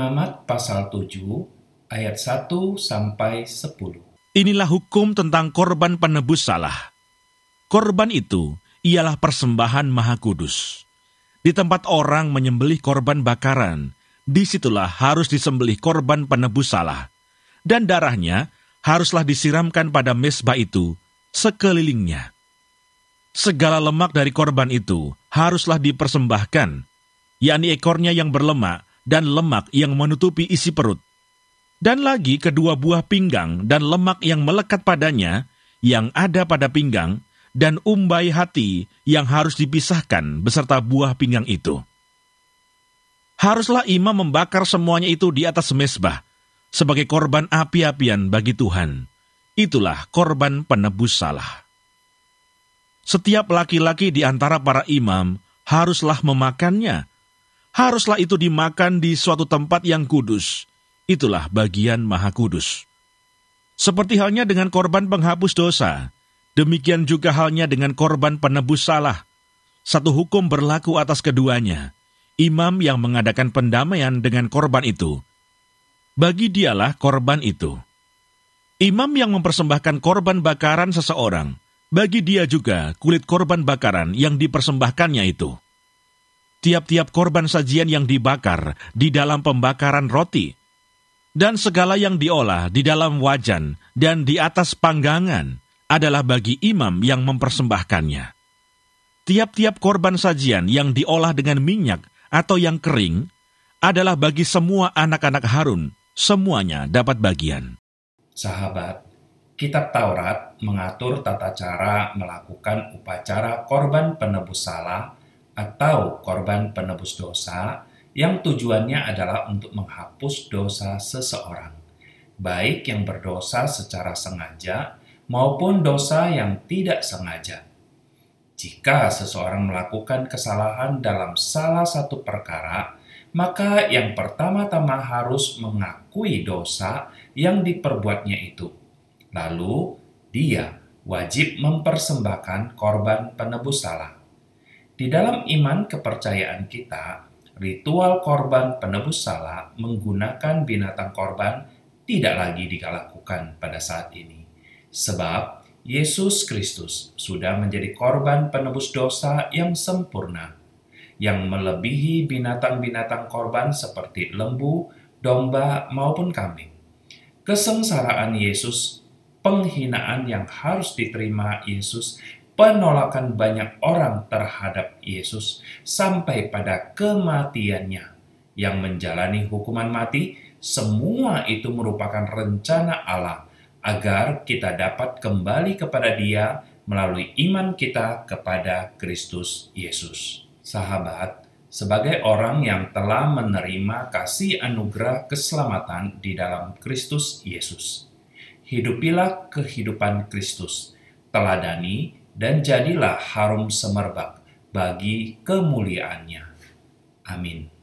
Imamat pasal 7 ayat 1 sampai 10. Inilah hukum tentang korban penebus salah. Korban itu ialah persembahan maha kudus. Di tempat orang menyembelih korban bakaran, di situlah harus disembelih korban penebus salah. Dan darahnya haruslah disiramkan pada mesbah itu sekelilingnya. Segala lemak dari korban itu haruslah dipersembahkan, yakni ekornya yang berlemak dan lemak yang menutupi isi perut. Dan lagi kedua buah pinggang dan lemak yang melekat padanya, yang ada pada pinggang, dan umbai hati yang harus dipisahkan beserta buah pinggang itu. Haruslah imam membakar semuanya itu di atas mesbah, sebagai korban api-apian bagi Tuhan. Itulah korban penebus salah. Setiap laki-laki di antara para imam haruslah memakannya, haruslah itu dimakan di suatu tempat yang kudus. Itulah bagian maha kudus. Seperti halnya dengan korban penghapus dosa, demikian juga halnya dengan korban penebus salah. Satu hukum berlaku atas keduanya. Imam yang mengadakan pendamaian dengan korban itu, bagi dialah korban itu. Imam yang mempersembahkan korban bakaran seseorang, bagi dia juga kulit korban bakaran yang dipersembahkannya itu tiap-tiap korban sajian yang dibakar di dalam pembakaran roti, dan segala yang diolah di dalam wajan dan di atas panggangan adalah bagi imam yang mempersembahkannya. Tiap-tiap korban sajian yang diolah dengan minyak atau yang kering adalah bagi semua anak-anak Harun, semuanya dapat bagian. Sahabat, Kitab Taurat mengatur tata cara melakukan upacara korban penebus salah atau korban penebus dosa yang tujuannya adalah untuk menghapus dosa seseorang, baik yang berdosa secara sengaja maupun dosa yang tidak sengaja. Jika seseorang melakukan kesalahan dalam salah satu perkara, maka yang pertama-tama harus mengakui dosa yang diperbuatnya itu. Lalu, dia wajib mempersembahkan korban penebus salah. Di dalam iman kepercayaan kita, ritual korban penebus salah menggunakan binatang korban tidak lagi dilakukan pada saat ini. Sebab Yesus Kristus sudah menjadi korban penebus dosa yang sempurna, yang melebihi binatang-binatang korban seperti lembu, domba, maupun kambing. Kesengsaraan Yesus, penghinaan yang harus diterima Yesus, penolakan banyak orang terhadap Yesus sampai pada kematiannya yang menjalani hukuman mati, semua itu merupakan rencana Allah agar kita dapat kembali kepada Dia melalui iman kita kepada Kristus Yesus. Sahabat, sebagai orang yang telah menerima kasih anugerah keselamatan di dalam Kristus Yesus, hidupilah kehidupan Kristus, teladani dan jadilah harum semerbak bagi kemuliaannya. Amin.